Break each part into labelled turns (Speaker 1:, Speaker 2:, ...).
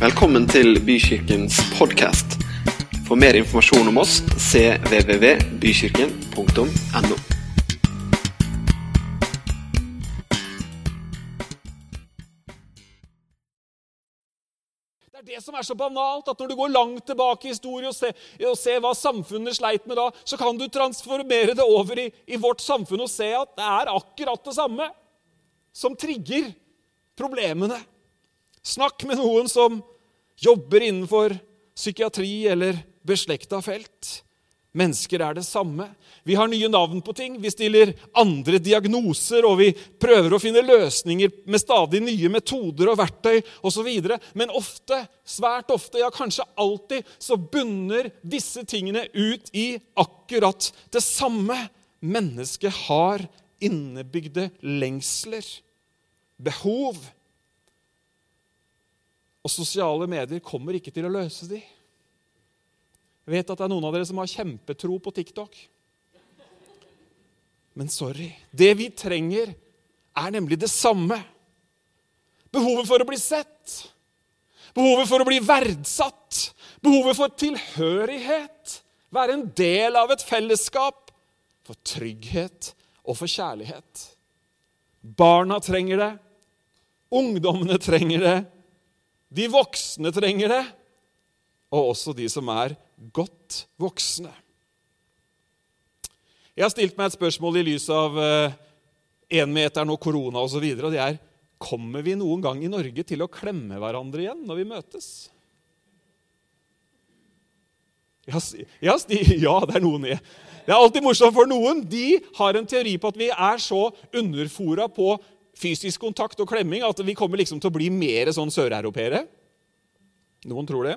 Speaker 1: Velkommen til Bykirkens podkast. For mer informasjon om oss cvvvbykirken.no.
Speaker 2: Det er det som er så banalt, at når du går langt tilbake i historien og ser, og ser hva samfunnet sleit med da, så kan du transformere det over i, i vårt samfunn og se at det er akkurat det samme som trigger problemene. Snakk med noen som jobber innenfor psykiatri eller beslekta felt. Mennesker er det samme. Vi har nye navn på ting, vi stiller andre diagnoser, og vi prøver å finne løsninger med stadig nye metoder og verktøy osv. Men ofte, svært ofte, ja kanskje alltid, så bunner disse tingene ut i akkurat det samme. Mennesket har innebygde lengsler, behov. Og sosiale medier kommer ikke til å løse de. Jeg vet at det er noen av dere som har kjempetro på TikTok. Men sorry. Det vi trenger, er nemlig det samme. Behovet for å bli sett. Behovet for å bli verdsatt. Behovet for tilhørighet. Være en del av et fellesskap. For trygghet og for kjærlighet. Barna trenger det. Ungdommene trenger det. De voksne trenger det. Og også de som er godt voksne. Jeg har stilt meg et spørsmål i lys av énmeteren eh, og korona osv. Og, og det er kommer vi noen gang i Norge til å klemme hverandre igjen når vi møtes. Ja, ja, det er noen jeg. Det er alltid morsomt for noen. De har en teori på at vi er så underfora på fysisk kontakt og klemming at vi kommer liksom til å bli mer sånn søreuropeere. Noen tror det.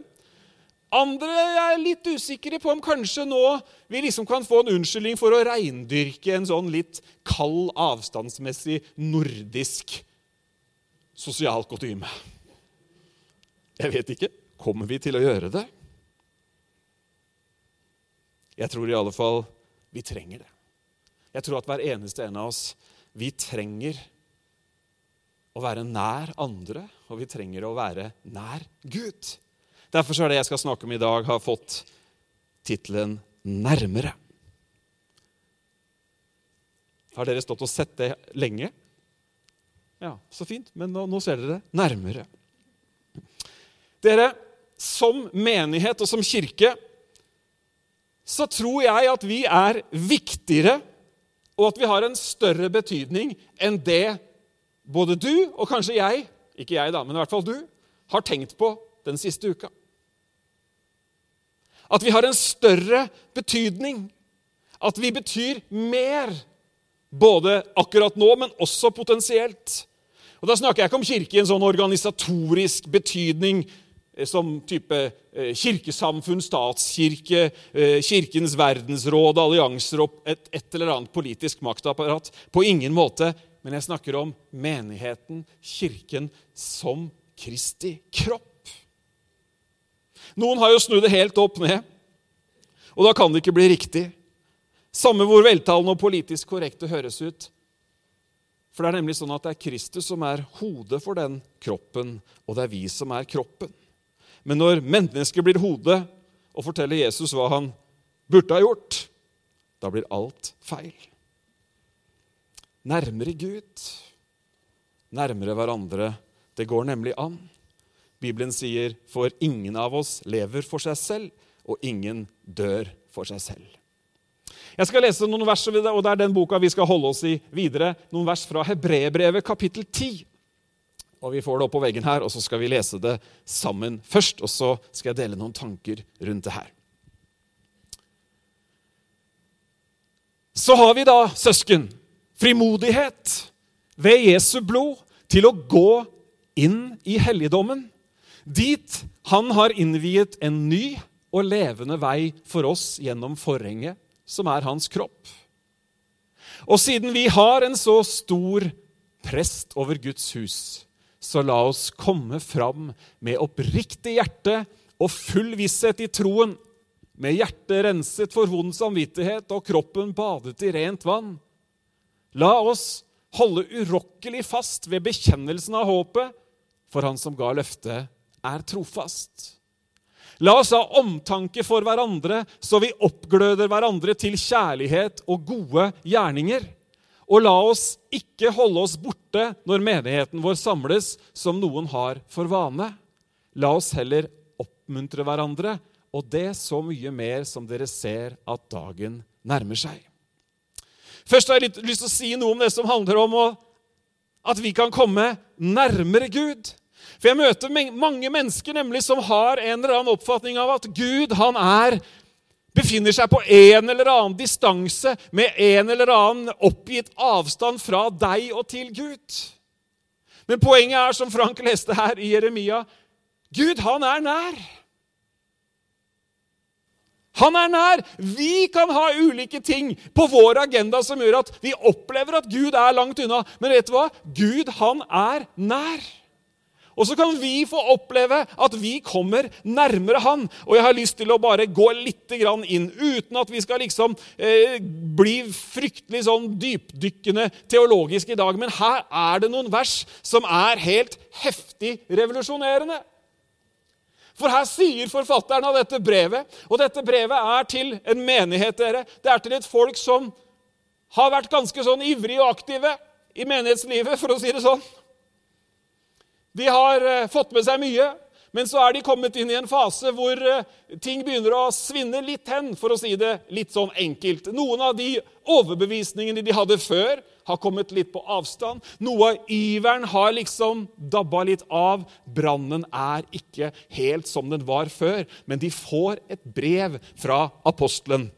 Speaker 2: Andre er litt usikre på om kanskje nå vi liksom kan få en unnskyldning for å reindyrke en sånn litt kald, avstandsmessig nordisk sosial kutyme. Jeg vet ikke. Kommer vi til å gjøre det? Jeg tror i alle fall vi trenger det. Jeg tror at hver eneste en av oss, vi trenger å være nær andre, og vi trenger å være nær Gud. Derfor er det jeg skal snakke om i dag, har fått tittelen 'Nærmere'. Har dere stått og sett det lenge? Ja, så fint. Men nå, nå ser dere det nærmere. Dere, som menighet og som kirke så tror jeg at vi er viktigere, og at vi har en større betydning enn det både du og kanskje jeg, ikke jeg da, men i hvert fall du, har tenkt på den siste uka. At vi har en større betydning. At vi betyr mer. Både akkurat nå, men også potensielt. Og Da snakker jeg ikke om kirke i en sånn organisatorisk betydning eh, som type eh, kirkesamfunn, statskirke, eh, Kirkens verdensråd, allianser og et, et, eller annet politisk maktapparat. På ingen måte. Men jeg snakker om menigheten, kirken, som Kristi kropp. Noen har jo snudd det helt opp ned, og da kan det ikke bli riktig. Samme hvor veltalende og politisk korrekt det høres ut. For det er nemlig sånn at det er Kristus som er hodet for den kroppen, og det er vi som er kroppen. Men når mennesket blir hodet og forteller Jesus hva han burde ha gjort, da blir alt feil. Nærmere Gud, nærmere hverandre. Det går nemlig an. Bibelen sier, 'For ingen av oss lever for seg selv, og ingen dør for seg selv'. Jeg skal lese noen vers, og det er den boka vi skal holde oss i videre. Noen vers fra Hebrebrevet kapittel 10. Og Vi får det opp på veggen her, og så skal vi lese det sammen først. Og så skal jeg dele noen tanker rundt det her. Så har vi da, søsken, frimodighet ved Jesu blod til å gå inn i helligdommen Dit han har innviet en ny og levende vei for oss gjennom forhenget, som er hans kropp. Og siden vi har en så stor prest over Guds hus, så la oss komme fram med oppriktig hjerte og full visshet i troen, med hjertet renset for vond samvittighet og kroppen badet i rent vann. La oss holde urokkelig fast ved bekjennelsen av håpet, for han som ga løftet, er trofast. La oss ha omtanke for hverandre, så vi oppgløder hverandre til kjærlighet og gode gjerninger. Og la oss ikke holde oss borte når menigheten vår samles, som noen har for vane. La oss heller oppmuntre hverandre, og det så mye mer som dere ser at dagen nærmer seg. Først har jeg lyst til å si noe om det som handler om at vi kan komme nærmere Gud. For jeg møter mange mennesker nemlig som har en eller annen oppfatning av at Gud han er, befinner seg på en eller annen distanse med en eller annen oppgitt avstand fra deg og til Gud. Men poenget er, som Frank leste her i Jeremia, Gud han er nær. Han er nær. Vi kan ha ulike ting på vår agenda som gjør at vi opplever at Gud er langt unna. Men vet du hva? Gud, han er nær. Og så kan vi få oppleve at vi kommer nærmere Han. Og jeg har lyst til å bare gå litt inn, uten at vi skal liksom eh, bli fryktelig sånn dypdykkende teologisk i dag. Men her er det noen vers som er helt heftig revolusjonerende. For her sier forfatteren av dette brevet, og dette brevet er til en menighet, dere. Det er til et folk som har vært ganske sånn ivrige og aktive i menighetslivet, for å si det sånn. De har eh, fått med seg mye, men så er de kommet inn i en fase hvor eh, ting begynner å svinne litt hen, for å si det litt sånn enkelt. Noen av de overbevisningene de hadde før, har kommet litt på avstand. Noe av iveren har liksom dabba litt av. Brannen er ikke helt som den var før, men de får et brev fra apostelen.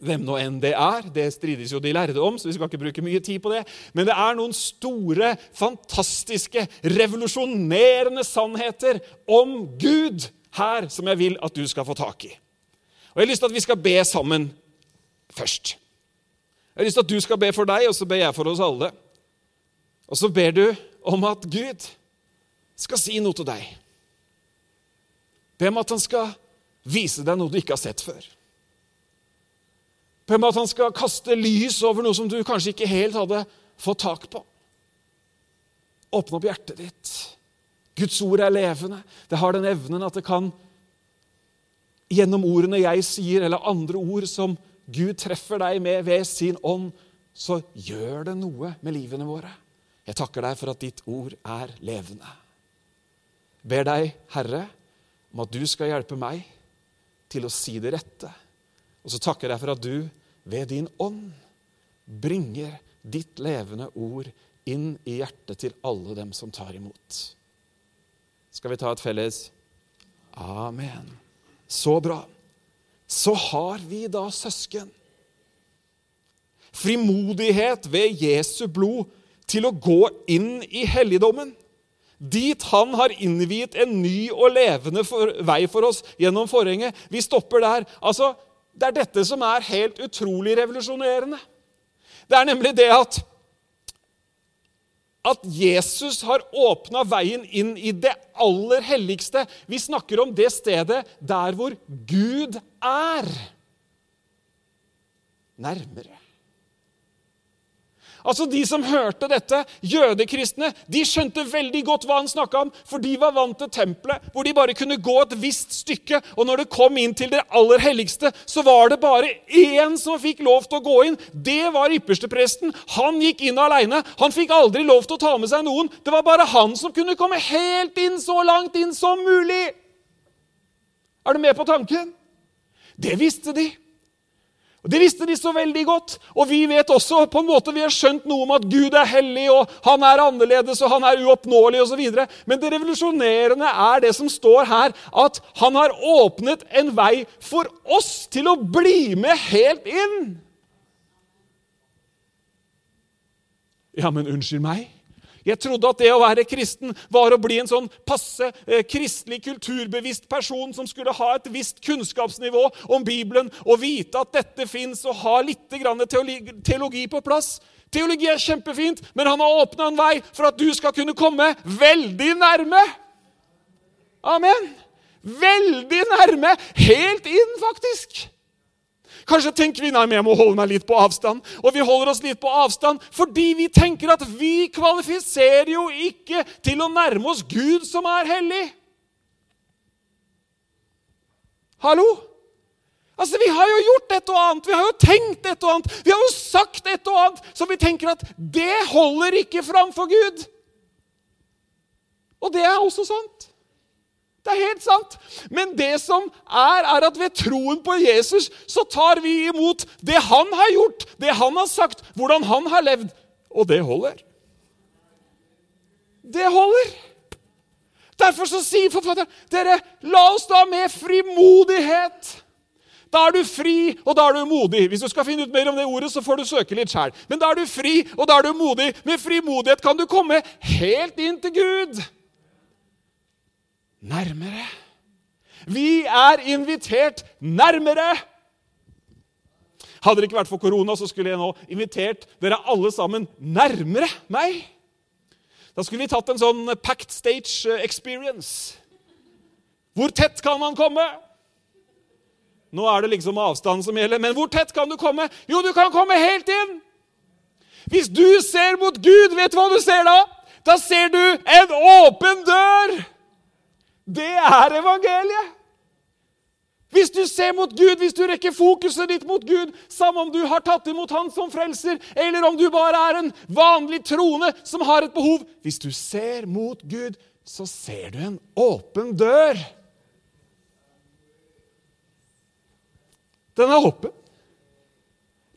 Speaker 2: Hvem nå enn det er, det strides jo de lærde om, så vi skal ikke bruke mye tid på det. Men det er noen store, fantastiske, revolusjonerende sannheter om Gud her som jeg vil at du skal få tak i. Og Jeg har lyst til at vi skal be sammen først. Jeg har lyst til at du skal be for deg, og så ber jeg for oss alle. Og så ber du om at Gud skal si noe til deg. Be om at han skal vise deg noe du ikke har sett før. Be måte at han skal kaste lys over noe som du kanskje ikke helt hadde fått tak på. Åpne opp hjertet ditt. Guds ord er levende. Det har den evnen at det kan Gjennom ordene jeg sier, eller andre ord som Gud treffer deg med ved sin ånd, så gjør det noe med livene våre. Jeg takker deg for at ditt ord er levende. Ber deg, Herre, om at du skal hjelpe meg til å si det rette. Og så takker jeg for at du ved din ånd bringer ditt levende ord inn i hjertet til alle dem som tar imot. Skal vi ta et felles Amen. Så bra. Så har vi da søsken. Frimodighet ved Jesu blod til å gå inn i helligdommen. Dit han har innviet en ny og levende vei for oss gjennom forhenget. Vi stopper der. Altså, det er dette som er helt utrolig revolusjonerende. Det er nemlig det at at Jesus har åpna veien inn i det aller helligste. Vi snakker om det stedet der hvor Gud er. Nærmere. Altså De som hørte dette, jødekristne, de skjønte veldig godt hva han snakka om, for de var vant til tempelet, hvor de bare kunne gå et visst stykke. Og når det kom inn til det aller helligste, så var det bare én som fikk lov til å gå inn. Det var ypperstepresten. Han gikk inn aleine. Han fikk aldri lov til å ta med seg noen. Det var bare han som kunne komme helt inn, så langt inn som mulig. Er du med på tanken? Det visste de. Og Det visste de så veldig godt. Og vi vet også på en måte, vi har skjønt noe om at Gud er hellig, og han er annerledes, og han er uoppnåelig osv. Men det revolusjonerende er det som står her, at han har åpnet en vei for oss til å bli med helt inn. Ja, men unnskyld meg. Jeg trodde at det å være kristen var å bli en sånn passe eh, kristelig, kulturbevisst person som skulle ha et visst kunnskapsnivå om Bibelen og vite at dette fins, og ha litt teologi, teologi på plass. Teologi er kjempefint, men han har åpna en vei for at du skal kunne komme veldig nærme. Amen. Veldig nærme. Helt inn, faktisk. Kanskje tenker vi nei, men jeg må holde meg litt på avstand. Og vi holder oss litt på avstand fordi vi tenker at vi kvalifiserer jo ikke til å nærme oss Gud som er hellig. Hallo? Altså, Vi har jo gjort et og annet, vi har jo tenkt et og annet, vi har jo sagt et og annet som vi tenker at det holder ikke framfor Gud. Og det er også sant. Det er helt sant. Men det som er, er at ved troen på Jesus så tar vi imot det han har gjort, det han har sagt, hvordan han har levd. Og det holder. Det holder. Derfor så sier forfatteren dere, la oss da med frimodighet da er du fri, og da er du modig. Hvis du skal finne ut mer om det ordet, så får du søke litt sjøl. Men da er du fri, og da er du modig. Med frimodighet kan du komme helt inn til Gud nærmere. Vi er invitert nærmere. Hadde det ikke vært for korona, så skulle jeg nå invitert dere alle sammen nærmere meg. Da skulle vi tatt en sånn packed stage eh, experience. Hvor tett kan man komme? Nå er det liksom avstand som gjelder, men hvor tett kan du komme? Jo, du kan komme helt inn! Hvis du ser mot Gud, vet du hva du ser da? Da ser du en åpen dør! Det er evangeliet. Hvis du ser mot Gud, hvis du rekker fokuset ditt mot Gud, samme om du har tatt imot Han som frelser, eller om du bare er en vanlig troende som har et behov Hvis du ser mot Gud, så ser du en åpen dør. Den er åpen.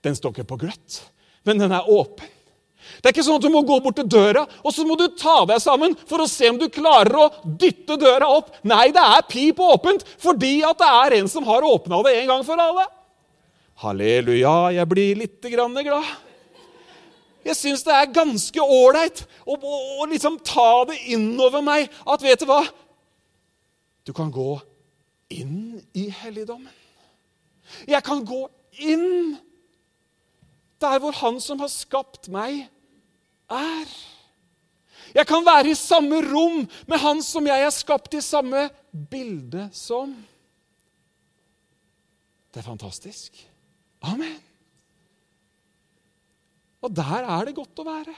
Speaker 2: Den står ikke på gløtt, men den er åpen. Det er ikke sånn at du må gå bort til døra og så må du ta deg sammen for å se om du klarer å dytte døra opp. Nei, det er pip åpent fordi at det er en som har åpna det en gang for alle. Halleluja, jeg blir litt grann glad. Jeg syns det er ganske ålreit å, å, å, liksom ta det innover meg at vet du hva? Du kan gå inn i helligdommen. Jeg kan gå inn der hvor Han som har skapt meg, er. Jeg kan være i samme rom med Han som jeg er skapt i samme bilde som. Det er fantastisk. Amen. Og der er det godt å være.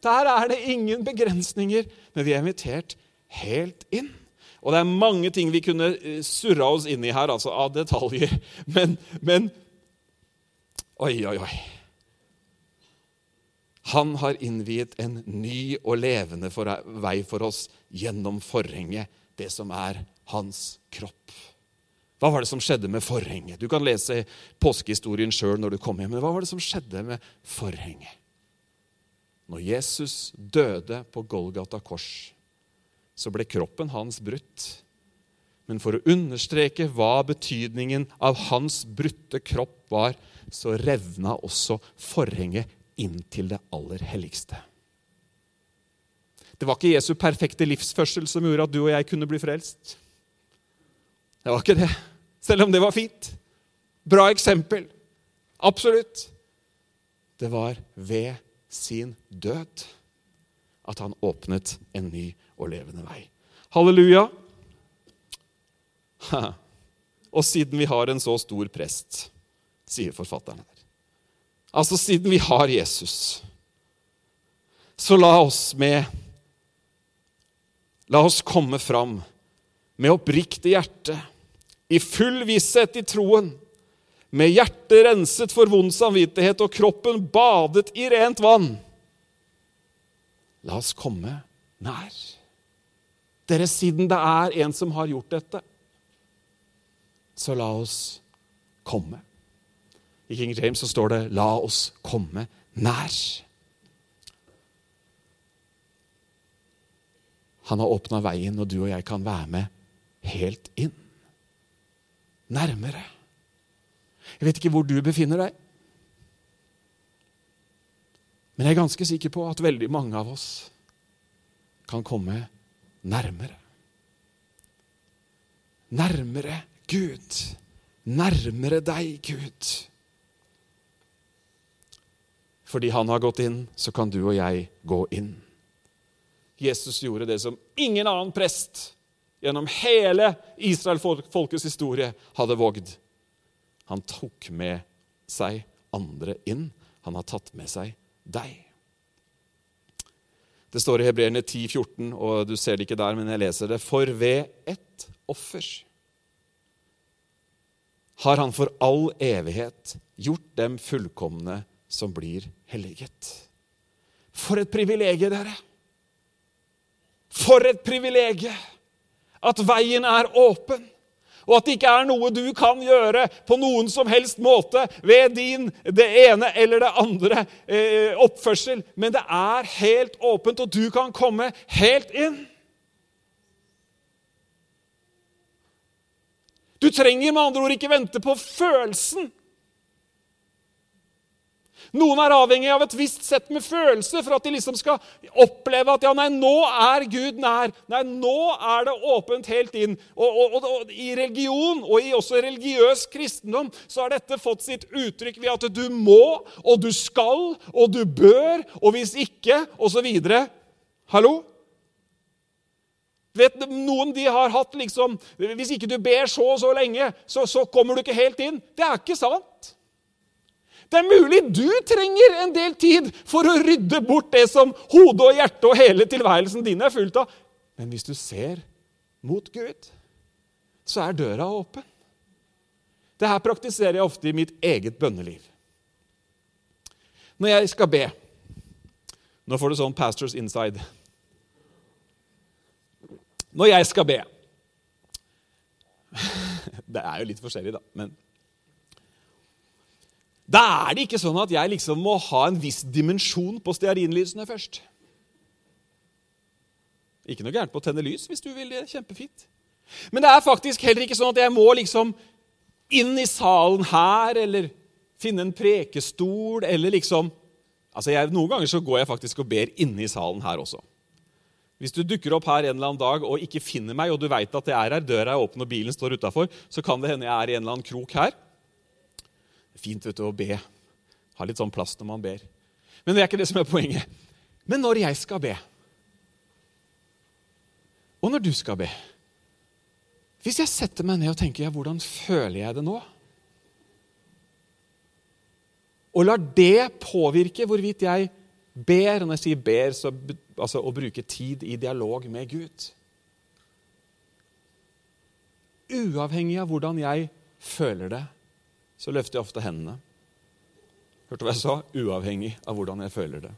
Speaker 2: Der er det ingen begrensninger, men vi er invitert helt inn. Og det er mange ting vi kunne eh, surra oss inn i her, altså av detaljer. Men, men Oi, oi, oi. Han har innviet en ny og levende vei for oss gjennom forhenget, det som er hans kropp. Hva var det som skjedde med forhenget? Du kan lese påskehistorien sjøl når du kommer hjem. Men hva var det som skjedde med forhenget? Når Jesus døde på Golgata kors, så ble kroppen hans brutt. Men for å understreke hva betydningen av hans brutte kropp var, så revna også forhenget inn til det aller helligste. Det var ikke Jesu perfekte livsførsel som gjorde at du og jeg kunne bli frelst. Det var ikke det, selv om det var fint. Bra eksempel. Absolutt. Det var ved sin død at han åpnet en ny og levende vei. Halleluja. Og siden vi har en så stor prest, sier forfatteren her Altså, siden vi har Jesus, så la oss med La oss komme fram med oppriktig hjerte, i full visshet i troen, med hjertet renset for vond samvittighet og kroppen badet i rent vann. La oss komme nær. Dere, siden det er en som har gjort dette, så la oss komme. I King James så står det 'la oss komme nær'. Han har åpna veien, og du og jeg kan være med helt inn. Nærmere. Jeg vet ikke hvor du befinner deg. Men jeg er ganske sikker på at veldig mange av oss kan komme nærmere. Nærmere Gud. Nærmere deg, Gud. Fordi han har gått inn, så kan du og jeg gå inn. Jesus gjorde det som ingen annen prest gjennom hele Israel-folkets historie hadde vågd. Han tok med seg andre inn. Han har tatt med seg deg. Det står i Hebreerne 10, 14, og du ser det ikke der, men jeg leser det. For ved ett offer har han for all evighet gjort dem fullkomne som blir helliget. For et privilegium, dere! For et privilegium at veien er åpen, og at det ikke er noe du kan gjøre på noen som helst måte ved din det ene eller det andre eh, oppførsel, men det er helt åpent, og du kan komme helt inn. Du trenger med andre ord ikke vente på følelsen noen er avhengig av et visst sett med følelser for at de liksom skal oppleve at ja, nei, nå er Gud nær. Nei, nå er det åpent helt inn. Og, og, og, og I religion, og i også religiøs kristendom, så har dette fått sitt uttrykk ved at du må, og du skal, og du bør, og hvis ikke, osv. Hallo? Vet, noen de har hatt liksom Hvis ikke du ber så og så lenge, så, så kommer du ikke helt inn. Det er ikke sant. Det er mulig du trenger en del tid for å rydde bort det som hodet og hjertet og hele tilværelsen din er fullt av. Men hvis du ser mot Gud, så er døra åpen. Det her praktiserer jeg ofte i mitt eget bønneliv. Når jeg skal be Nå får du sånn Pastors Inside. Når jeg skal be Det er jo litt forskjellig, da. men da er det ikke sånn at jeg liksom må ha en viss dimensjon på stearinlysene først. Ikke noe gærent på å tenne lys hvis du vil det. Kjempefint. Men det er faktisk heller ikke sånn at jeg må liksom inn i salen her eller finne en prekestol eller liksom Altså, jeg, Noen ganger så går jeg faktisk og ber inne i salen her også. Hvis du dukker opp her en eller annen dag og ikke finner meg, og du veit at jeg er her, døra er åpen og bilen står utafor, så kan det hende jeg er i en eller annen krok her fint vet du, å be. Ha litt sånn plass når man ber. Men det er ikke det som er poenget. Men når jeg skal be, og når du skal be Hvis jeg setter meg ned og tenker ja, hvordan føler jeg det nå? Og lar det påvirke hvorvidt jeg ber. Når jeg sier ber, så altså å bruke tid i dialog med Gud. Uavhengig av hvordan jeg føler det, så løfter jeg ofte hendene. Hørte du hva jeg sa? Uavhengig av hvordan jeg føler det.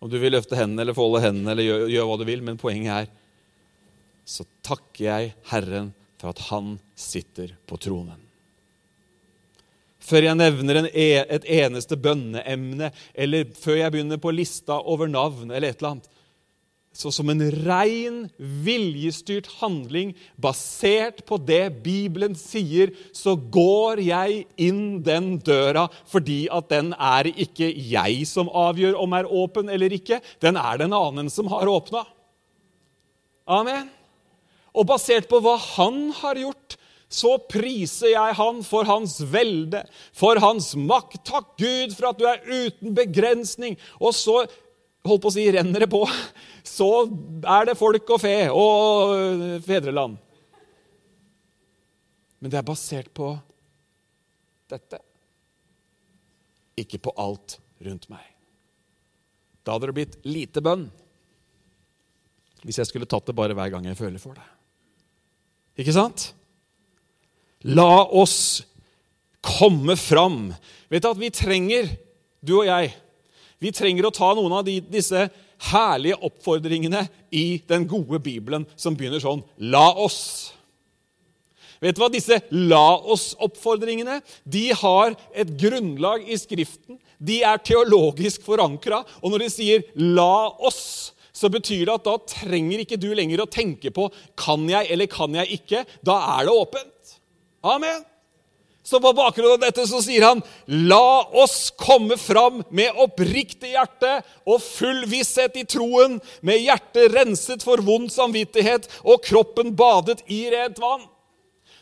Speaker 2: Om du vil løfte hendene eller folde hendene eller gjøre gjør hva du vil, men poenget er så takker jeg Herren for at Han sitter på tronen. Før jeg nevner en, e, et eneste bønneemne, eller før jeg begynner på lista over navn, eller et eller annet, så som en rein, viljestyrt handling basert på det Bibelen sier, så går jeg inn den døra fordi at den er ikke jeg som avgjør om er åpen eller ikke. Den er den en annen som har åpna. Amen. Og basert på hva han har gjort, så priser jeg han for hans velde, for hans makt. Takk, Gud, for at du er uten begrensning. Og så holdt på å si, renner det på, så er det folk og fe og øh, fedreland. Men det er basert på dette. Ikke på alt rundt meg. Da hadde det blitt lite bønn hvis jeg skulle tatt det bare hver gang jeg føler for det. Ikke sant? La oss komme fram. Vet du at vi trenger, du og jeg vi trenger å ta noen av de, disse herlige oppfordringene i den gode Bibelen som begynner sånn La oss. Vet du hva? Disse la oss-oppfordringene de har et grunnlag i Skriften. De er teologisk forankra. Og når de sier 'la oss', så betyr det at da trenger ikke du lenger å tenke på 'kan jeg eller kan jeg ikke'. Da er det åpent. Amen. Så på bakgrunn av dette så sier han, la oss komme fram med oppriktig hjerte og full visshet i troen, med hjertet renset for vond samvittighet og kroppen badet i rent vann.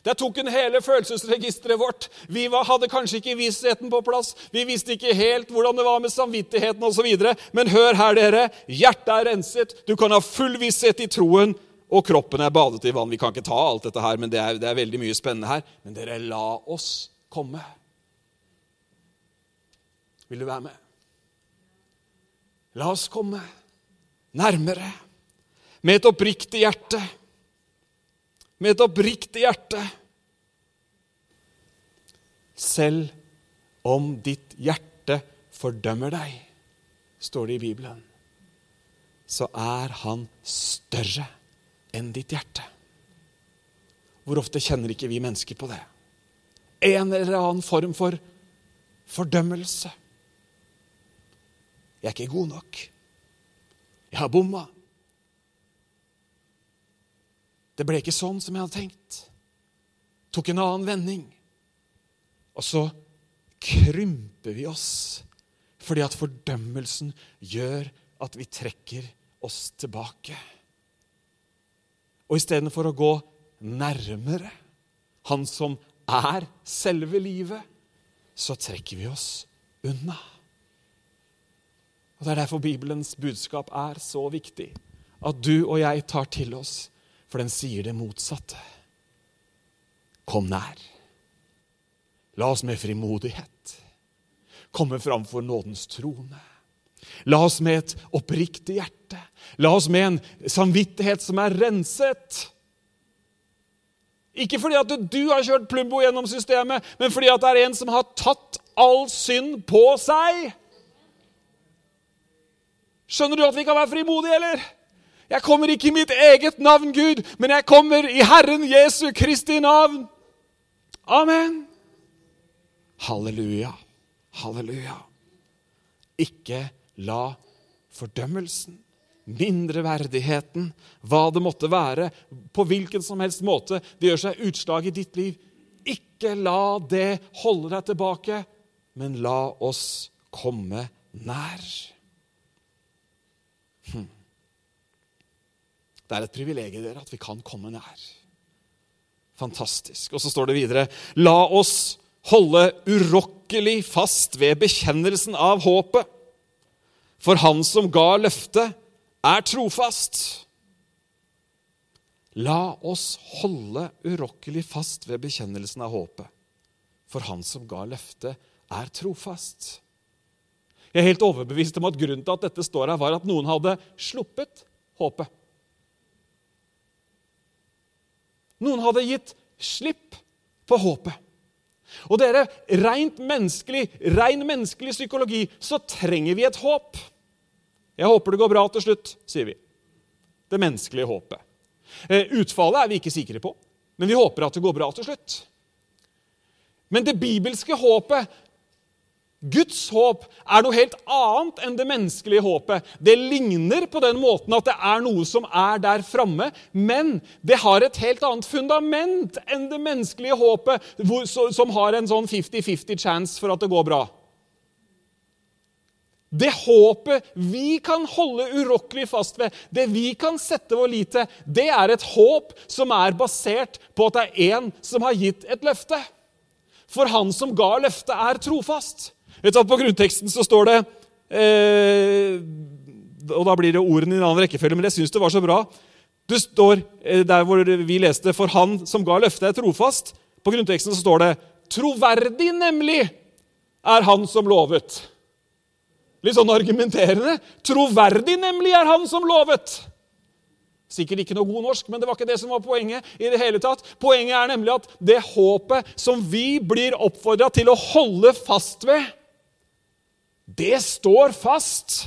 Speaker 2: Det tok en hele følelsesregisteret vårt. Vi hadde kanskje ikke vissheten på plass. Vi visste ikke helt hvordan det var med samvittigheten osv. Men hør her, dere. Hjertet er renset. Du kan ha full visshet i troen og kroppen er badet i vann. Vi kan ikke ta alt dette her, men det er, det er veldig mye spennende her. Men dere, la oss komme. Vil du være med? La oss komme nærmere med et oppriktig hjerte. Med et oppriktig hjerte. selv om ditt hjerte fordømmer deg, står det i Bibelen, så er han større enn ditt hjerte. Hvor ofte kjenner ikke vi mennesker på det? En eller annen form for fordømmelse. Jeg er ikke god nok. Jeg har bomma. Det ble ikke sånn som jeg hadde tenkt. Tok en annen vending. Og så krymper vi oss fordi at fordømmelsen gjør at vi trekker oss tilbake. Og istedenfor å gå nærmere Han som er selve livet, så trekker vi oss unna. Og Det er derfor Bibelens budskap er så viktig. At du og jeg tar til oss, for den sier det motsatte. Kom nær. La oss med frimodighet komme fram for nådens trone. La oss med et oppriktig hjerte, la oss med en samvittighet som er renset. Ikke fordi at du har kjørt Plumbo gjennom systemet, men fordi at det er en som har tatt all synd på seg. Skjønner du at vi kan være frimodige, eller? Jeg kommer ikke i mitt eget navn, Gud, men jeg kommer i Herren Jesu Kristi navn. Amen. Halleluja. Halleluja. Ikke la fordømmelsen, mindreverdigheten, hva det måtte være, på hvilken som helst måte det gjør seg utslag i ditt liv, ikke la det holde deg tilbake, men la oss komme nær. Hm. Det er et privilegium dere, at vi kan komme nær. Fantastisk. Og så står det videre La oss holde urokkelig fast ved bekjennelsen av håpet. For han som ga løftet, er trofast. La oss holde urokkelig fast ved bekjennelsen av håpet. For han som ga løftet, er trofast. Jeg er helt overbevist om at grunnen til at dette står her, var at noen hadde sluppet håpet. Noen hadde gitt slipp på håpet. Og dere, rent menneskelig, ren menneskelig psykologi, så trenger vi et håp. Jeg håper det går bra til slutt, sier vi. Det menneskelige håpet. Eh, utfallet er vi ikke sikre på, men vi håper at det går bra til slutt. Men det bibelske håpet Guds håp er noe helt annet enn det menneskelige håpet. Det ligner på den måten at det er noe som er der framme, men det har et helt annet fundament enn det menneskelige håpet, som har en sånn 50-50 chance for at det går bra. Det håpet vi kan holde urokkelig fast ved, det vi kan sette vår lit til, det er et håp som er basert på at det er én som har gitt et løfte. For han som ga løftet, er trofast. Vet du På grunnteksten så står det eh, Og da blir det ordene i en annen rekkefølge, men jeg syns det var så bra. Det står eh, der hvor vi leste 'For han som ga løftet, er trofast'. På grunnteksten så står det 'Troverdig, nemlig, er han som lovet'. Litt sånn argumenterende. Troverdig, nemlig, er han som lovet. Sikkert ikke noe god norsk, men det var ikke det som var poenget. i det hele tatt. Poenget er nemlig at det håpet som vi blir oppfordra til å holde fast ved, det står fast.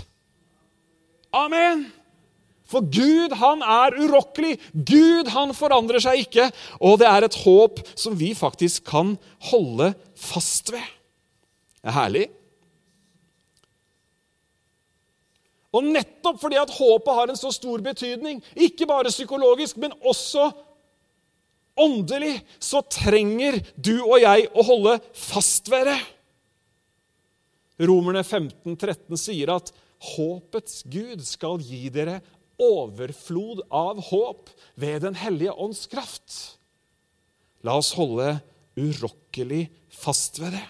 Speaker 2: Amen. For Gud, han er urokkelig. Gud, han forandrer seg ikke. Og det er et håp som vi faktisk kan holde fast ved. Det er herlig. Og nettopp fordi at håpet har en så stor betydning, ikke bare psykologisk, men også åndelig, så trenger du og jeg å holde fast ved det. Romerne 15, 13 sier at håpets Gud skal gi dere overflod av håp ved Den hellige ånds kraft. La oss holde urokkelig fast ved det.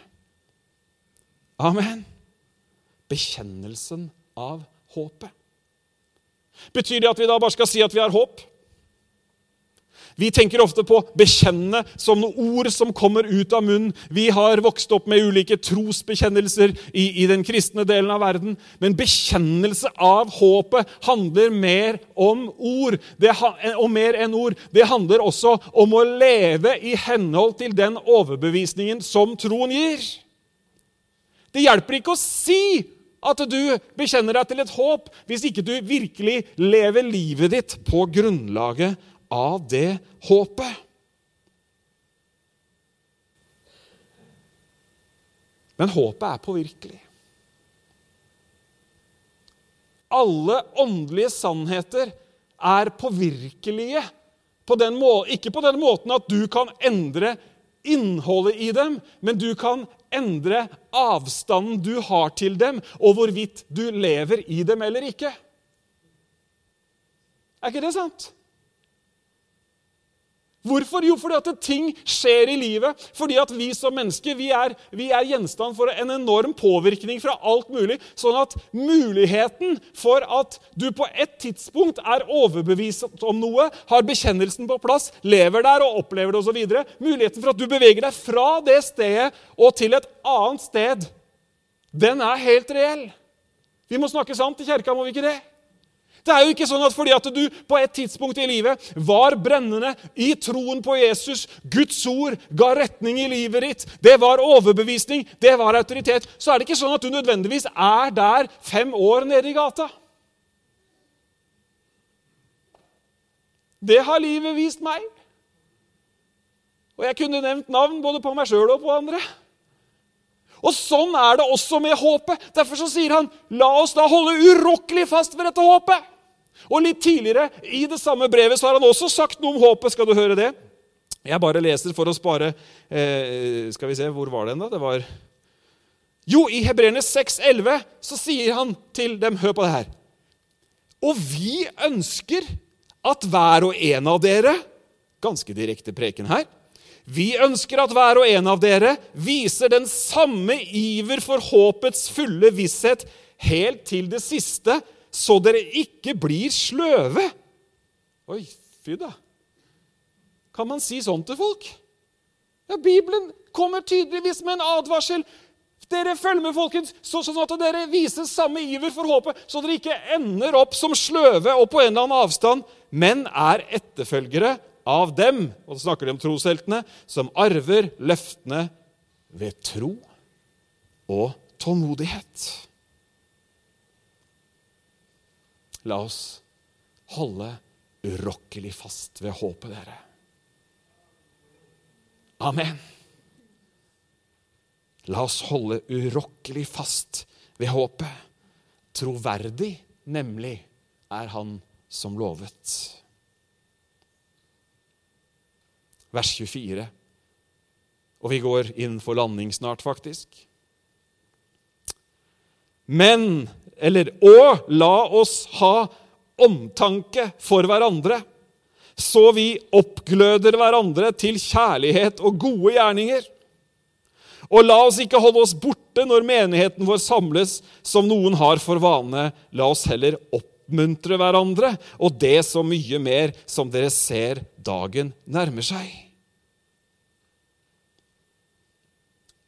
Speaker 2: Amen. Bekjennelsen av håpet. Betyr det at vi da bare skal si at vi har håp? Vi tenker ofte på 'bekjenne' som noen ord som kommer ut av munnen. Vi har vokst opp med ulike trosbekjennelser i, i den kristne delen av verden. Men bekjennelse av håpet handler mer om ord. Det, og mer enn ord. Det handler også om å leve i henhold til den overbevisningen som troen gir. Det hjelper ikke å si at du bekjenner deg til et håp, hvis ikke du virkelig lever livet ditt på grunnlaget av det håpet. Men håpet er påvirkelig. Alle åndelige sannheter er påvirkelige. På må ikke på den måten at du kan endre innholdet i dem, men du kan endre avstanden du har til dem, og hvorvidt du lever i dem eller ikke. Er ikke det sant? Hvorfor? Jo, fordi at ting skjer i livet. Fordi at vi som mennesker vi er, vi er, gjenstand for en enorm påvirkning fra alt mulig. Sånn at muligheten for at du på et tidspunkt er overbevist om noe, har bekjennelsen på plass, lever der og opplever det osv. Muligheten for at du beveger deg fra det stedet og til et annet sted, den er helt reell. Vi må snakke sant i kjerka, må vi ikke det? Det er jo ikke sånn at fordi at du på et tidspunkt i livet var brennende i troen på Jesus, Guds ord ga retning i livet ditt, det var overbevisning, det var autoritet, så er det ikke sånn at du nødvendigvis er der fem år nede i gata. Det har livet vist meg. Og jeg kunne nevnt navn både på meg sjøl og på andre. Og Sånn er det også med håpet. Derfor så sier han, la oss da holde urokkelig fast ved dette håpet. Og Litt tidligere i det samme brevet så har han også sagt noe om håpet. Skal du høre det? Jeg bare leser for å spare eh, Skal vi se, hvor var den, da? Det var Jo, i Hebreerne 6,11 så sier han til dem Hør på det her. Og vi ønsker at hver og en av dere Ganske direkte preken her. Vi ønsker at hver og en av dere viser den samme iver for håpets fulle visshet helt til det siste, så dere ikke blir sløve. Oi, fy da. Kan man si sånn til folk? Ja, Bibelen kommer tydeligvis med en advarsel. Dere følger med, folkens, sånn at dere viser samme iver for håpet, så dere ikke ender opp som sløve og på en eller annen avstand, men er etterfølgere av dem, og da snakker de om trosheltene, som arver løftene ved tro og tålmodighet. La oss holde urokkelig fast ved håpet, dere. Amen. La oss holde urokkelig fast ved håpet. Troverdig, nemlig, er han som lovet. Vers 24. Og vi går inn for landing snart, faktisk. Men eller og la oss ha omtanke for hverandre, så vi oppgløder hverandre til kjærlighet og gode gjerninger. Og la oss ikke holde oss borte når menigheten vår samles, som noen har for vane. La oss heller oppmuntre hverandre, og det så mye mer som dere ser dagen nærmer seg.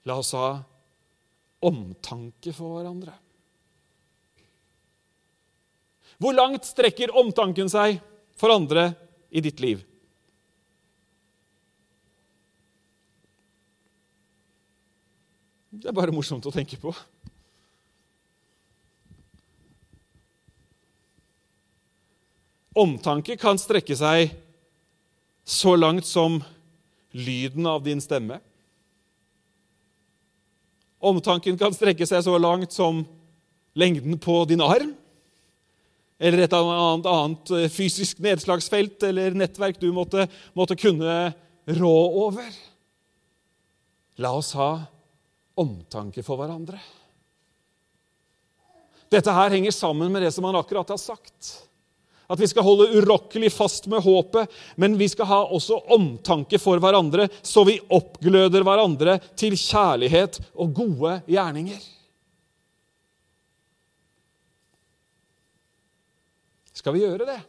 Speaker 2: La oss ha omtanke for hverandre. Hvor langt strekker omtanken seg for andre i ditt liv? Det er bare morsomt å tenke på. Omtanke kan strekke seg så langt som lyden av din stemme. Omtanken kan strekke seg så langt som lengden på din arm eller et annet, annet eh, fysisk nedslagsfelt eller nettverk du måtte, måtte kunne rå over. La oss ha omtanke for hverandre. Dette her henger sammen med det som han akkurat har sagt. At vi skal holde urokkelig fast med håpet, men vi skal ha også omtanke for hverandre, så vi oppgløder hverandre til kjærlighet og gode gjerninger. Skal vi gjøre det?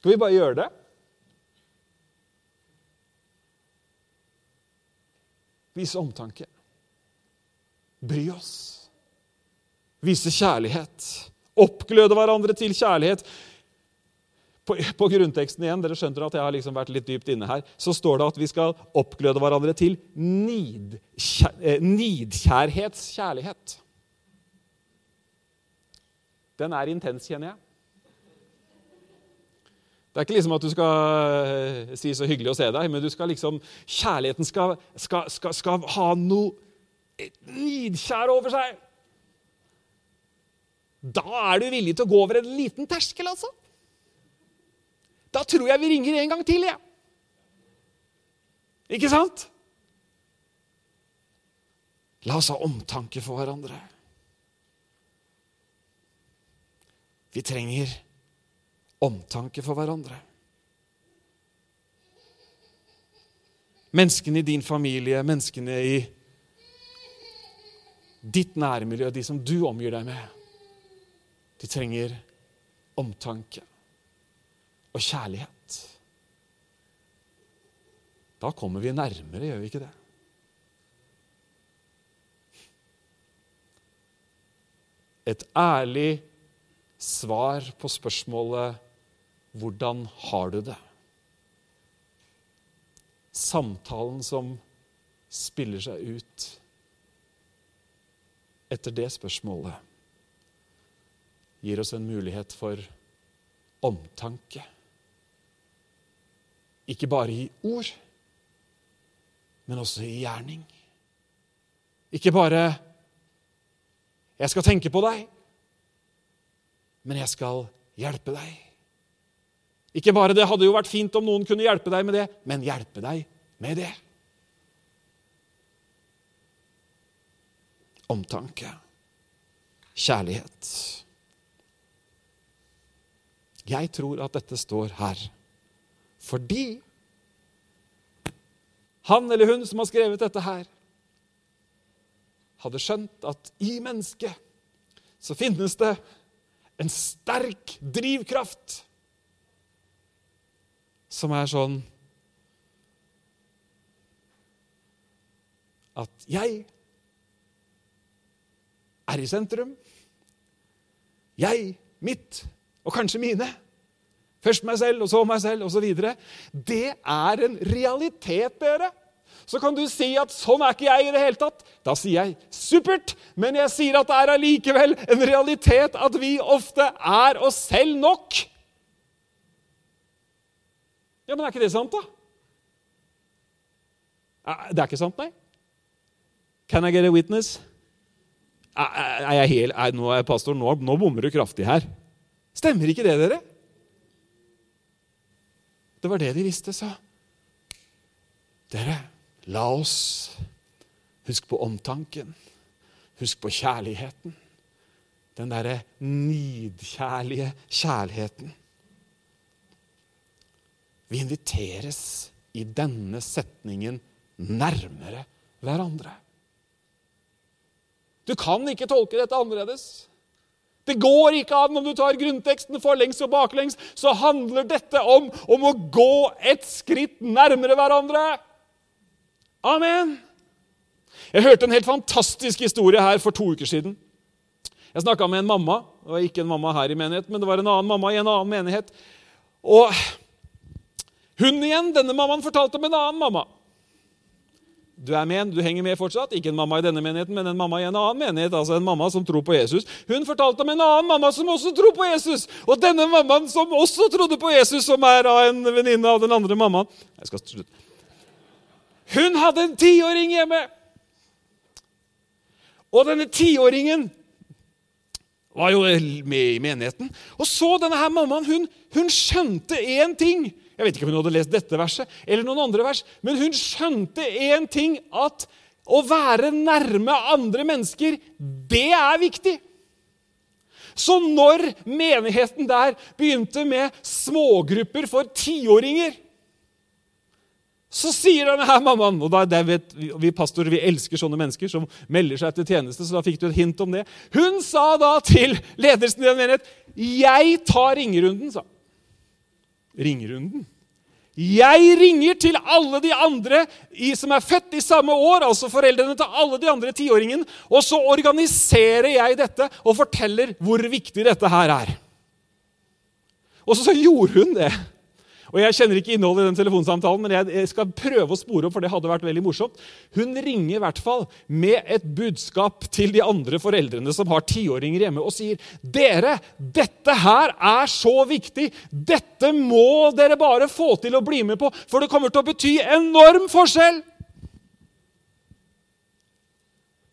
Speaker 2: Skal vi bare gjøre det? Vise omtanke. Bry oss. Vise kjærlighet. Oppgløde hverandre til kjærlighet. På, på, grunnteksten igjen, dere skjønner at jeg har liksom vært litt dypt inne her, så står det at vi skal oppgløde hverandre til eh, nidkjærhetskjærlighet. Nid den er intens, kjenner jeg. Det er ikke liksom at du skal eh, si 'så hyggelig å se deg', men du skal liksom, kjærligheten skal, skal, skal, skal ha noe nidkjær over seg. Da er du villig til å gå over en liten terskel, altså. Da tror jeg vi ringer en gang til, jeg. Ja. Ikke sant? La oss ha omtanke for hverandre. Vi trenger omtanke for hverandre. Menneskene i din familie, menneskene i ditt nærmiljø, de som du omgir deg med, de trenger omtanke og kjærlighet. Da kommer vi nærmere, gjør vi ikke det? Et ærlig svar på spørsmålet 'Hvordan har du det?' Samtalen som spiller seg ut etter det spørsmålet, gir oss en mulighet for omtanke. Ikke bare i ord, men også i gjerning. Ikke bare 'Jeg skal tenke på deg', men jeg skal hjelpe deg. Ikke bare det hadde jo vært fint om noen kunne hjelpe deg med det, men hjelpe deg med det. Omtanke. Kjærlighet. Jeg tror at dette står her fordi han eller hun som har skrevet dette her, hadde skjønt at i mennesket så finnes det en sterk drivkraft som er sånn at jeg er i sentrum. Jeg, mitt og kanskje mine. Først meg selv, og så meg selv, osv. Det er en realitet, dere. Så kan du si at 'sånn er ikke jeg i det hele tatt'. Da sier jeg 'supert', men jeg sier at det er allikevel en realitet at vi ofte er oss selv nok. Ja, Men er ikke det sant, da? Det er ikke sant, nei? Can I get a witness? Er jeg hel, nå er pastor, nå, nå bommer du kraftig her. Stemmer ikke det, dere? Det var det de visste, sa. Dere, La oss huske på omtanken. Husk på kjærligheten. Den derre nidkjærlige kjærligheten. Vi inviteres i denne setningen nærmere hverandre. Du kan ikke tolke dette annerledes. Det går ikke an om du tar grunnteksten forlengs og baklengs. Så handler dette om, om å gå et skritt nærmere hverandre. Amen! Jeg hørte en helt fantastisk historie her for to uker siden. Jeg snakka med en mamma. Det var ikke en mamma her i menigheten, men det var en annen mamma i en annen menighet. Og hun igjen, denne mammaen, fortalte om en annen mamma. Du er med, du henger med fortsatt. Ikke en mamma i denne menigheten, men en mamma i en annen menighet. altså en mamma som tror på Jesus. Hun fortalte om en annen mamma som også tror på Jesus. Og denne mammaen som også trodde på Jesus, som er en venninne av den andre mammaen Jeg skal slutte. Hun hadde en tiåring hjemme. Og denne tiåringen var jo med i menigheten. Og så denne her mammaen. Hun, hun skjønte én ting. Jeg vet ikke om hun hadde lest dette verset eller noen andre vers, men hun skjønte én ting. At å være nærme andre mennesker, det er viktig. Så når menigheten der begynte med smågrupper for tiåringer så sier denne her mammaen og da, det vet Vi pastorer vi elsker sånne mennesker som melder seg til tjeneste. så da fikk du et hint om det. Hun sa da til ledelsen i den menighet 'Jeg tar ringerunden', sa Ringerunden? Jeg ringer til alle de andre i, som er født i samme år, altså foreldrene til alle de andre tiåringene, og så organiserer jeg dette og forteller hvor viktig dette her er. Og så, så gjorde hun det. Og Jeg kjenner ikke innholdet i den telefonsamtalen, men jeg skal prøve å spore opp, for det hadde vært veldig morsomt. Hun ringer i hvert fall med et budskap til de andre foreldrene som har tiåringer hjemme, og sier dere, dette her er så viktig. Dette må dere bare få til å bli med på, for det kommer til å bety enorm forskjell.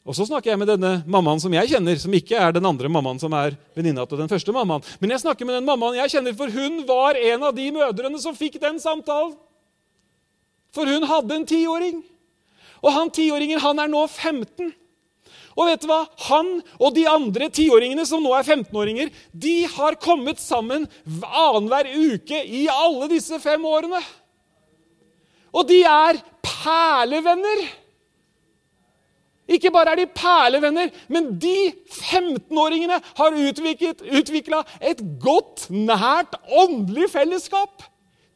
Speaker 2: Og så snakker jeg med denne mammaen som jeg kjenner, som ikke er den andre mammaen som er venninna til den første mammaen. Men jeg snakker med den mammaen jeg kjenner, for hun var en av de mødrene som fikk den samtalen. For hun hadde en tiåring. Og han tiåringen, han er nå 15. Og vet du hva? Han og de andre tiåringene som nå er 15-åringer, de har kommet sammen annenhver uke i alle disse fem årene. Og de er perlevenner. Ikke bare er de perlevenner, men de 15-åringene har utvikla et godt, nært åndelig fellesskap.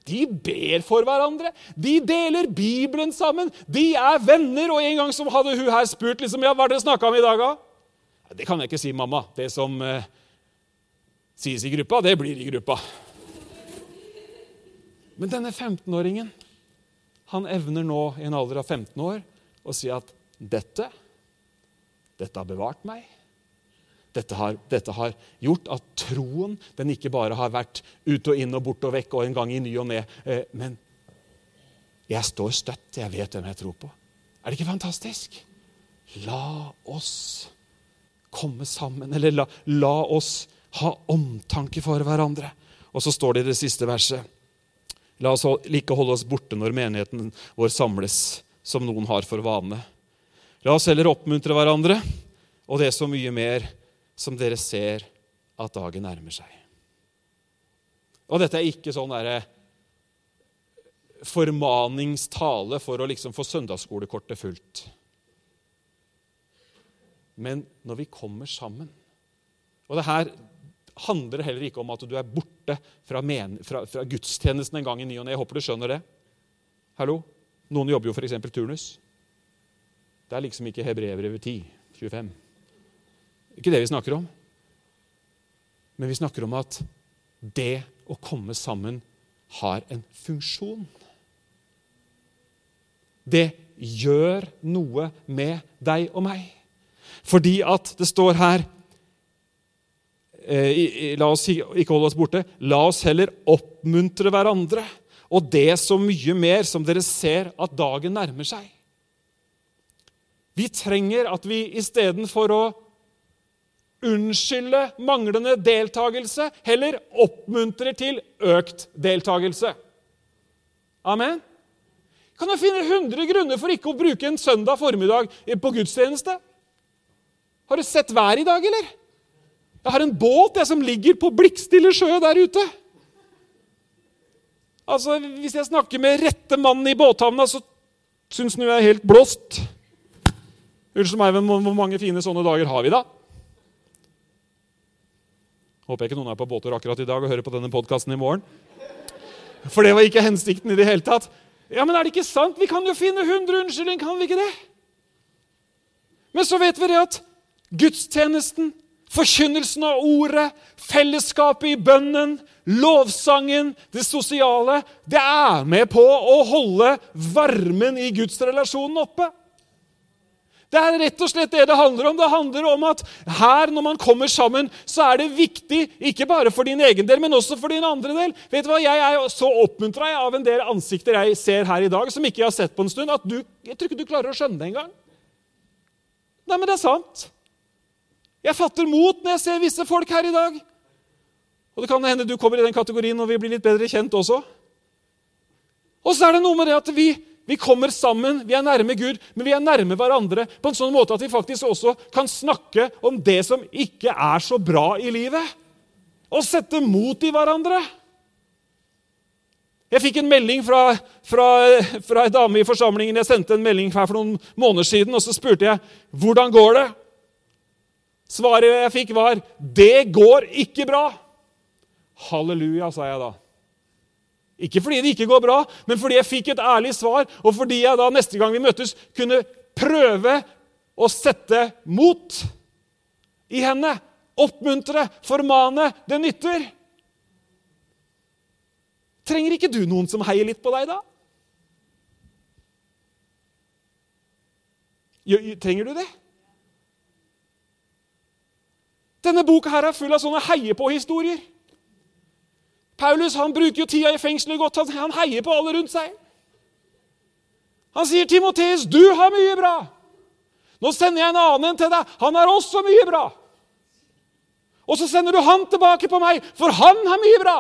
Speaker 2: De ber for hverandre, de deler Bibelen sammen, de er venner. Og en gang så hadde hun her spurt liksom, ja, hva dere snakka om i dag, da? Det kan jeg ikke si, mamma. Det som eh, sies i gruppa, det blir i gruppa. Men denne 15-åringen han evner nå i en alder av 15 år å si at dette dette har bevart meg. Dette har, dette har, gjort at troen den ikke bare har vært ut og inn og bort og vekk og en gang i ny og ne. Eh, men jeg står støtt. Jeg vet hvem jeg tror på. Er det ikke fantastisk? La oss komme sammen, eller la, la oss ha omtanke for hverandre. Og så står det i det siste verset La oss ikke holde oss borte når menigheten vår samles, som noen har for vane. La oss heller oppmuntre hverandre, og det er så mye mer som dere ser at dagen nærmer seg. Og dette er ikke sånn derre formaningstale for å liksom få søndagsskolekortet fullt. Men når vi kommer sammen Og det her handler heller ikke om at du er borte fra, men, fra, fra gudstjenesten en gang i ny og ne. Jeg håper du skjønner det. Hallo? Noen jobber jo f.eks. turnus. Det er liksom ikke Hebreerbrevet 10, 25. Ikke det vi snakker om. Men vi snakker om at det å komme sammen har en funksjon. Det gjør noe med deg og meg. Fordi at det står her eh, La oss ikke holde oss borte. La oss heller oppmuntre hverandre. Og det så mye mer som dere ser at dagen nærmer seg. Vi trenger at vi istedenfor å unnskylde manglende deltakelse, heller oppmuntrer til økt deltakelse. Amen? Kan du finne 100 grunner for ikke å bruke en søndag formiddag på gudstjeneste? Har du sett været i dag, eller? Jeg har en båt jeg, som ligger på blikkstille sjø der ute. Altså, Hvis jeg snakker med rette mannen i båthavna, så syns han jeg er helt blåst. Unnskyld meg, men hvor mange fine sånne dager har vi da? Håper jeg ikke noen er på båter akkurat i dag og hører på denne podkasten i morgen. For det var ikke hensikten i det hele tatt. Ja, men er det ikke sant? Vi kan jo finne 100 unnskyldninger, kan vi ikke det? Men så vet vi det at gudstjenesten, forkynnelsen av ordet, fellesskapet i bønnen, lovsangen, det sosiale Det er med på å holde varmen i gudsrelasjonen oppe. Det er rett og slett det det handler om. Det handler om at her, når man kommer sammen, så er det viktig, ikke bare for din egen del, men også for din andre del. Vet du hva? Jeg er så oppmuntra av en del ansikter jeg ser her i dag, som ikke jeg har sett på en stund, at du, jeg tror ikke du klarer å skjønne det engang. Nei, men det er sant. Jeg fatter mot når jeg ser visse folk her i dag. Og det kan hende du kommer i den kategorien når vi blir litt bedre kjent også. Og så er det noe med det at vi vi kommer sammen, vi er nærme Gud, men vi er nærme hverandre på en sånn måte at vi faktisk også kan snakke om det som ikke er så bra i livet. Og sette mot i hverandre. Jeg fikk en melding fra, fra, fra ei dame i forsamlingen. Jeg sendte en melding her for noen måneder siden, og så spurte jeg hvordan går det Svaret jeg fikk, var 'Det går ikke bra'. Halleluja, sa jeg da. Ikke fordi det ikke går bra, men fordi jeg fikk et ærlig svar, og fordi jeg da neste gang vi møttes, kunne prøve å sette mot i henne. Oppmuntre, formane. Det nytter. Trenger ikke du noen som heier litt på deg, da? Trenger du det? Denne boka her er full av sånne heie-på-historier. Paulus han bruker jo tida i fengselet godt. Han heier på alle rundt seg. Han sier, 'Timoteus, du har mye bra.' 'Nå sender jeg en annen til deg. Han har også mye bra.' Og så sender du han tilbake på meg, for han har mye bra.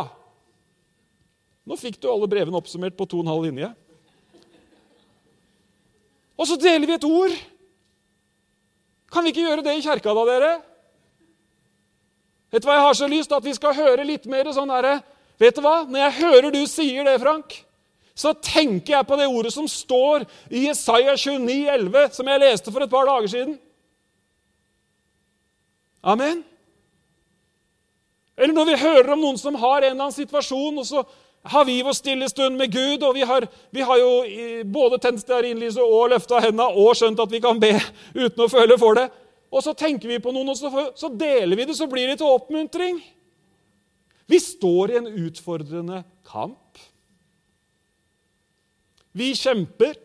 Speaker 2: Nå fikk du alle brevene oppsummert på to og en halv linje. Og så deler vi et ord. Kan vi ikke gjøre det i kjerka, da, dere? Vet du hva jeg har så lyst at vi skal høre litt mer sånn derre Vet du hva? Når jeg hører du sier det, Frank, så tenker jeg på det ordet som står i Jesaja 29, 11, som jeg leste for et par dager siden. Amen. Eller når vi hører om noen som har en eller annen situasjon, og så har vi vår stille stund med Gud, og vi har, vi har jo både tent stearinlyset og løfta hendene og skjønt at vi kan be uten å føle for det. Og så tenker vi på noen, og så, så deler vi det, så blir det til oppmuntring. Vi står i en utfordrende kamp. Vi kjemper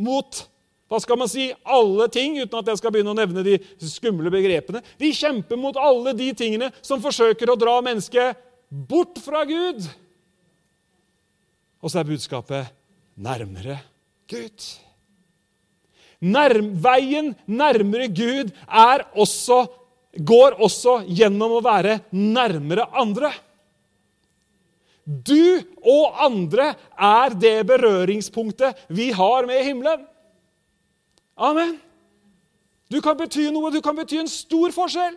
Speaker 2: mot hva skal man si, alle ting, uten at jeg skal begynne å nevne de skumle begrepene. Vi kjemper mot alle de tingene som forsøker å dra mennesket bort fra Gud. Og så er budskapet nærmere Gud. Nærm, veien nærmere Gud også, går også gjennom å være nærmere andre. Du og andre er det berøringspunktet vi har med himmelen. Amen. Du kan bety noe, du kan bety en stor forskjell.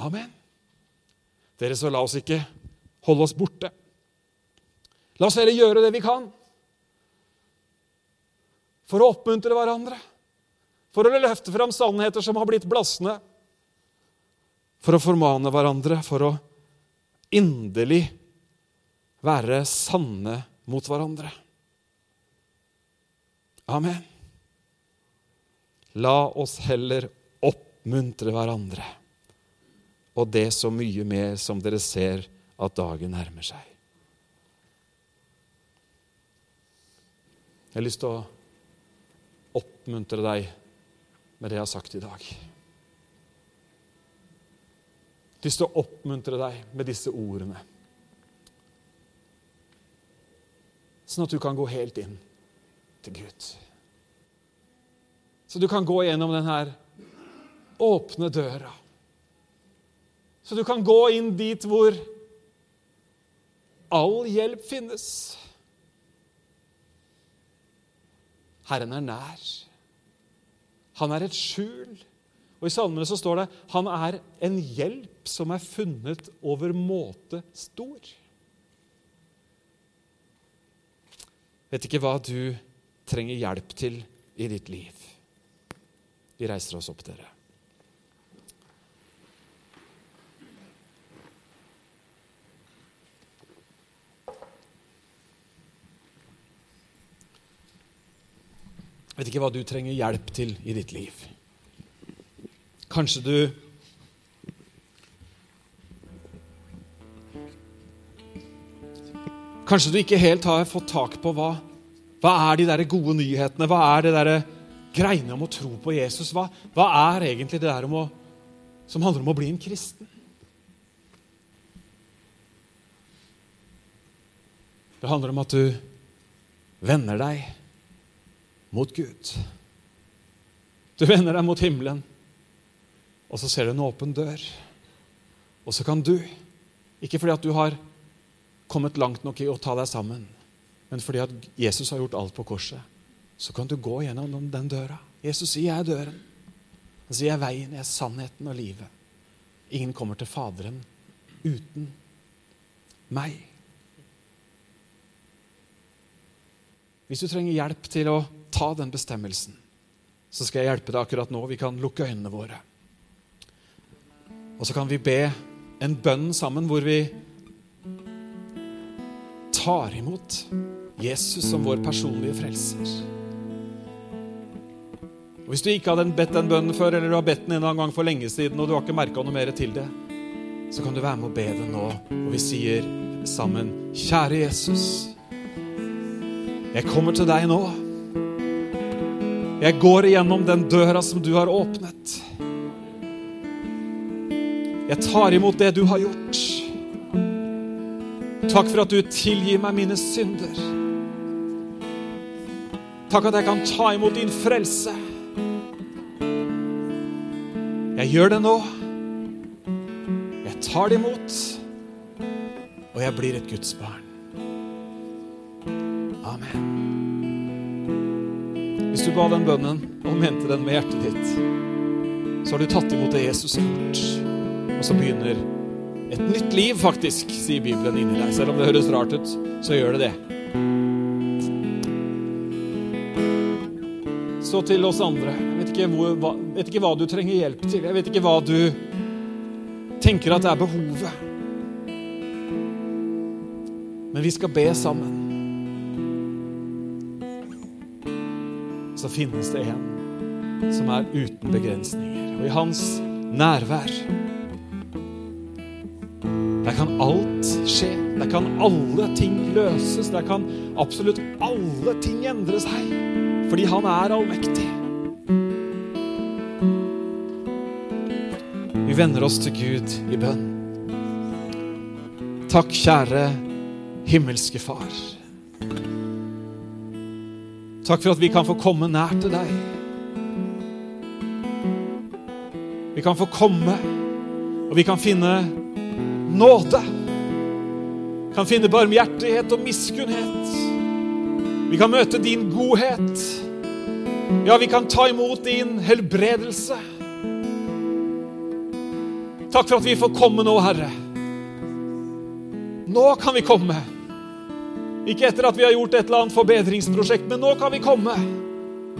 Speaker 2: Amen. Dere, så la oss ikke holde oss borte. La oss heller gjøre det vi kan for å oppmuntre hverandre, for å løfte fram sannheter som har blitt blassende, for å formane hverandre, for å inderlig være sanne mot hverandre. Amen. La oss heller oppmuntre hverandre, og det så mye mer som dere ser at dagen nærmer seg. Jeg har lyst til å oppmuntre deg med det jeg har sagt i dag. Lyst til å oppmuntre deg med disse ordene. Sånn at du kan gå helt inn til Gud. Så du kan gå gjennom den her åpne døra. Så du kan gå inn dit hvor all hjelp finnes. Herren er nær. Han er et skjul. Og I salmene så står det han er en hjelp som er funnet over måte stor. Vet ikke hva du trenger hjelp til i ditt liv. Vi reiser oss opp, dere. vet ikke hva du trenger hjelp til i ditt liv. Kanskje du Kanskje du ikke helt har fått tak på hva, hva er de der gode nyhetene? Hva er det der greiene om å tro på Jesus? Hva, hva er egentlig det der å, som handler om å bli en kristen? Det handler om at du vender deg mot Gud. Du vender deg mot himmelen, og så ser du en åpen dør. Og så kan du, ikke fordi at du har kommet langt nok i å ta deg sammen, men fordi at Jesus har gjort alt på korset, så kan du gå gjennom den døra. Jesus sier, 'Jeg er døren'. Han sier, 'Jeg er veien, jeg er sannheten og livet'. Ingen kommer til Faderen uten meg. Hvis du trenger hjelp til å ta den bestemmelsen, så skal jeg hjelpe deg akkurat nå. Vi kan lukke øynene våre. Og så kan vi be en bønn sammen hvor vi tar imot Jesus som vår personlige frelser. Og Hvis du ikke hadde bedt den bønnen før, eller du har bedt den en gang for lenge siden, og du har ikke merka noe mer til det, så kan du være med å be den nå. Og vi sier sammen, kjære Jesus, jeg kommer til deg nå. Jeg går igjennom den døra som du har åpnet. Jeg tar imot det du har gjort. Takk for at du tilgir meg mine synder. Takk at jeg kan ta imot din frelse. Jeg gjør det nå. Jeg tar det imot, og jeg blir et Guds barn. Amen. Hvis du ba den bønnen og mente den med hjertet ditt, så har du tatt imot det Jesus har gjort. Og så begynner et nytt liv, faktisk, sier Bibelen inni deg. Selv om det høres rart ut, så gjør det det. Så til oss andre. Jeg vet ikke, hvor, hva, vet ikke hva du trenger hjelp til. Jeg vet ikke hva du tenker at er behovet. Men vi skal be sammen. Så finnes det en som er uten begrensninger. Og i hans nærvær der kan alt skje. Der kan alle ting løses. Der kan absolutt alle ting endre seg. Fordi han er allmektig. Vi vender oss til Gud i bønn. Takk, kjære himmelske Far. Takk for at vi kan få komme nær til deg. Vi kan få komme, og vi kan finne nåde. Kan finne barmhjertighet og miskunnhet. Vi kan møte din godhet. Ja, vi kan ta imot din helbredelse. Takk for at vi får komme nå, Herre. Nå kan vi komme. Ikke etter at vi har gjort et eller annet forbedringsprosjekt, men nå kan vi komme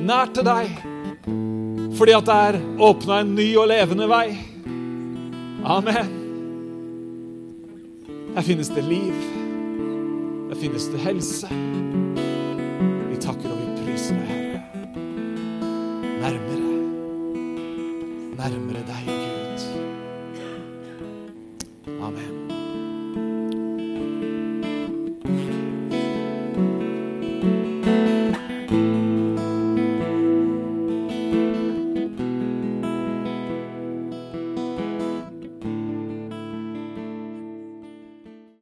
Speaker 2: nær til deg. Fordi at det er åpna en ny og levende vei. Amen. Her finnes det liv. Her finnes det helse.